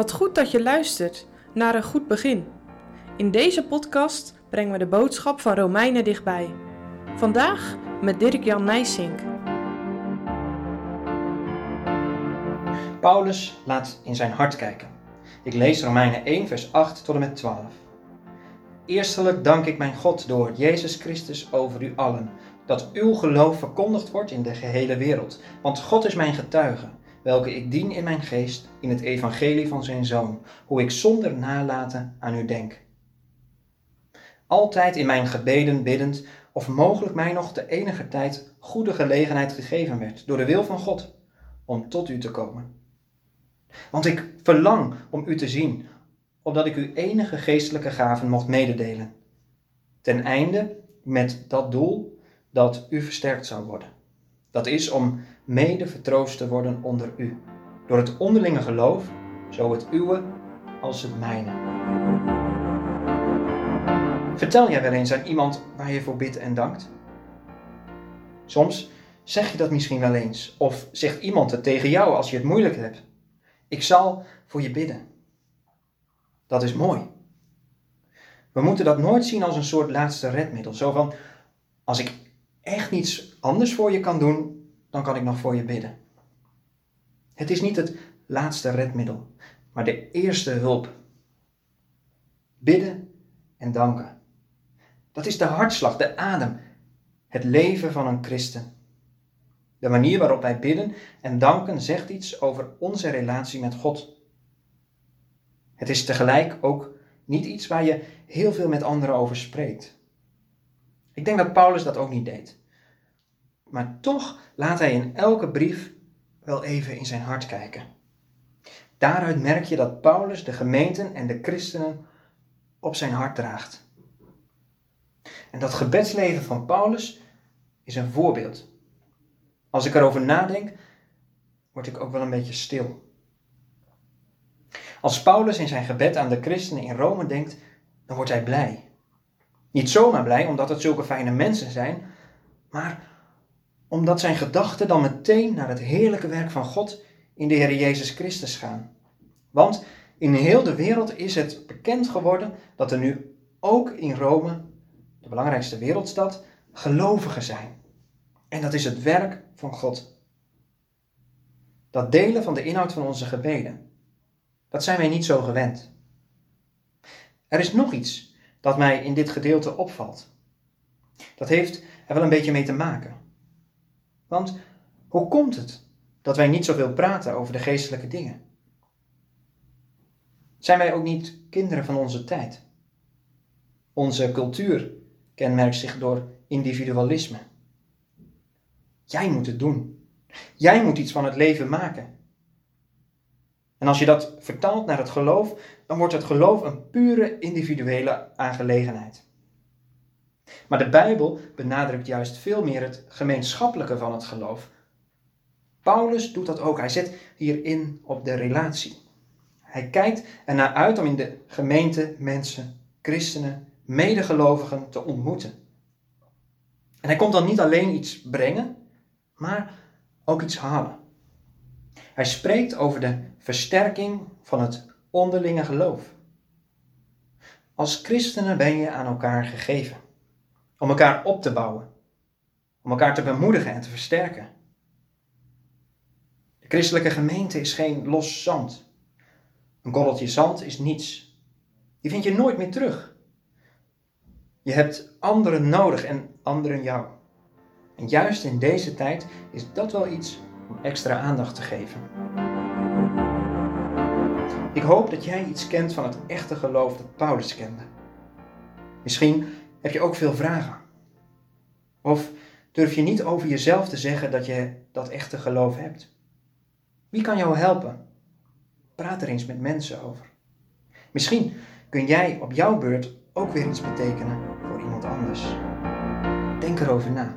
Wat goed dat je luistert naar een goed begin. In deze podcast brengen we de boodschap van Romeinen dichtbij. Vandaag met Dirk-Jan Nijsink. Paulus laat in zijn hart kijken. Ik lees Romeinen 1, vers 8 tot en met 12. Eerstelijk dank ik mijn God door Jezus Christus over u allen, dat uw geloof verkondigd wordt in de gehele wereld. Want God is mijn getuige, welke ik dien in mijn geest in het evangelie van zijn Zoon, hoe ik zonder nalaten aan u denk. Altijd in mijn gebeden biddend, of mogelijk mij nog de enige tijd goede gelegenheid gegeven werd, door de wil van God, om tot u te komen. Want ik verlang om u te zien, opdat ik u enige geestelijke gaven mocht mededelen. Ten einde met dat doel dat u versterkt zou worden. Dat is om mede vertroost te worden onder u, door het onderlinge geloof, zo het uwe als het mijne. Vertel jij wel eens aan iemand waar je voor bidt en dankt? Soms zeg je dat misschien wel eens, of zegt iemand het tegen jou als je het moeilijk hebt. Ik zal voor je bidden. Dat is mooi. We moeten dat nooit zien als een soort laatste redmiddel. Zo van, als ik echt niets anders voor je kan doen, dan kan ik nog voor je bidden. Het is niet het laatste redmiddel, maar de eerste hulp. Bidden en danken. Dat is de hartslag, de adem, het leven van een christen. De manier waarop wij bidden en danken zegt iets over onze relatie met God. Het is tegelijk ook niet iets waar je heel veel met anderen over spreekt. Ik denk dat Paulus dat ook niet deed. Maar toch laat hij in elke brief wel even in zijn hart kijken. Daaruit merk je dat Paulus de gemeenten en de christenen op zijn hart draagt. En dat gebedsleven van Paulus is een voorbeeld. Als ik erover nadenk, word ik ook wel een beetje stil. Als Paulus in zijn gebed aan de christenen in Rome denkt, dan wordt hij blij. Niet zomaar blij omdat het zulke fijne mensen zijn, maar omdat zijn gedachten dan meteen naar het heerlijke werk van God in de Heer Jezus Christus gaan. Want in heel de wereld is het bekend geworden dat er nu ook in Rome, de belangrijkste wereldstad, gelovigen zijn. En dat is het werk van God. Dat delen van de inhoud van onze gebeden, dat zijn wij niet zo gewend. Er is nog iets dat mij in dit gedeelte opvalt. Dat heeft er wel een beetje mee te maken. Want hoe komt het dat wij niet zoveel praten over de geestelijke dingen? Zijn wij ook niet kinderen van onze tijd? Onze cultuur kenmerkt zich door individualisme. Jij moet het doen. Jij moet iets van het leven maken. En als je dat vertaalt naar het geloof, dan wordt het geloof een pure individuele aangelegenheid. Maar de Bijbel benadrukt juist veel meer het gemeenschappelijke van het geloof. Paulus doet dat ook. Hij zet hierin op de relatie. Hij kijkt ernaar uit om in de gemeente mensen, christenen, medegelovigen te ontmoeten. En hij komt dan niet alleen iets brengen, maar ook iets halen. Hij spreekt over de versterking van het onderlinge geloof. Als christenen ben je aan elkaar gegeven. Om elkaar op te bouwen. Om elkaar te bemoedigen en te versterken. De christelijke gemeente is geen los zand. Een korreltje zand is niets. Die vind je nooit meer terug. Je hebt anderen nodig en anderen jou. En juist in deze tijd is dat wel iets om extra aandacht te geven. Ik hoop dat jij iets kent van het echte geloof dat Paulus kende. Misschien heb je ook veel vragen. Of durf je niet over jezelf te zeggen dat je dat echte geloof hebt? Wie kan jou helpen? Praat er eens met mensen over. Misschien kun jij op jouw beurt ook weer iets betekenen voor iemand anders. Denk erover na.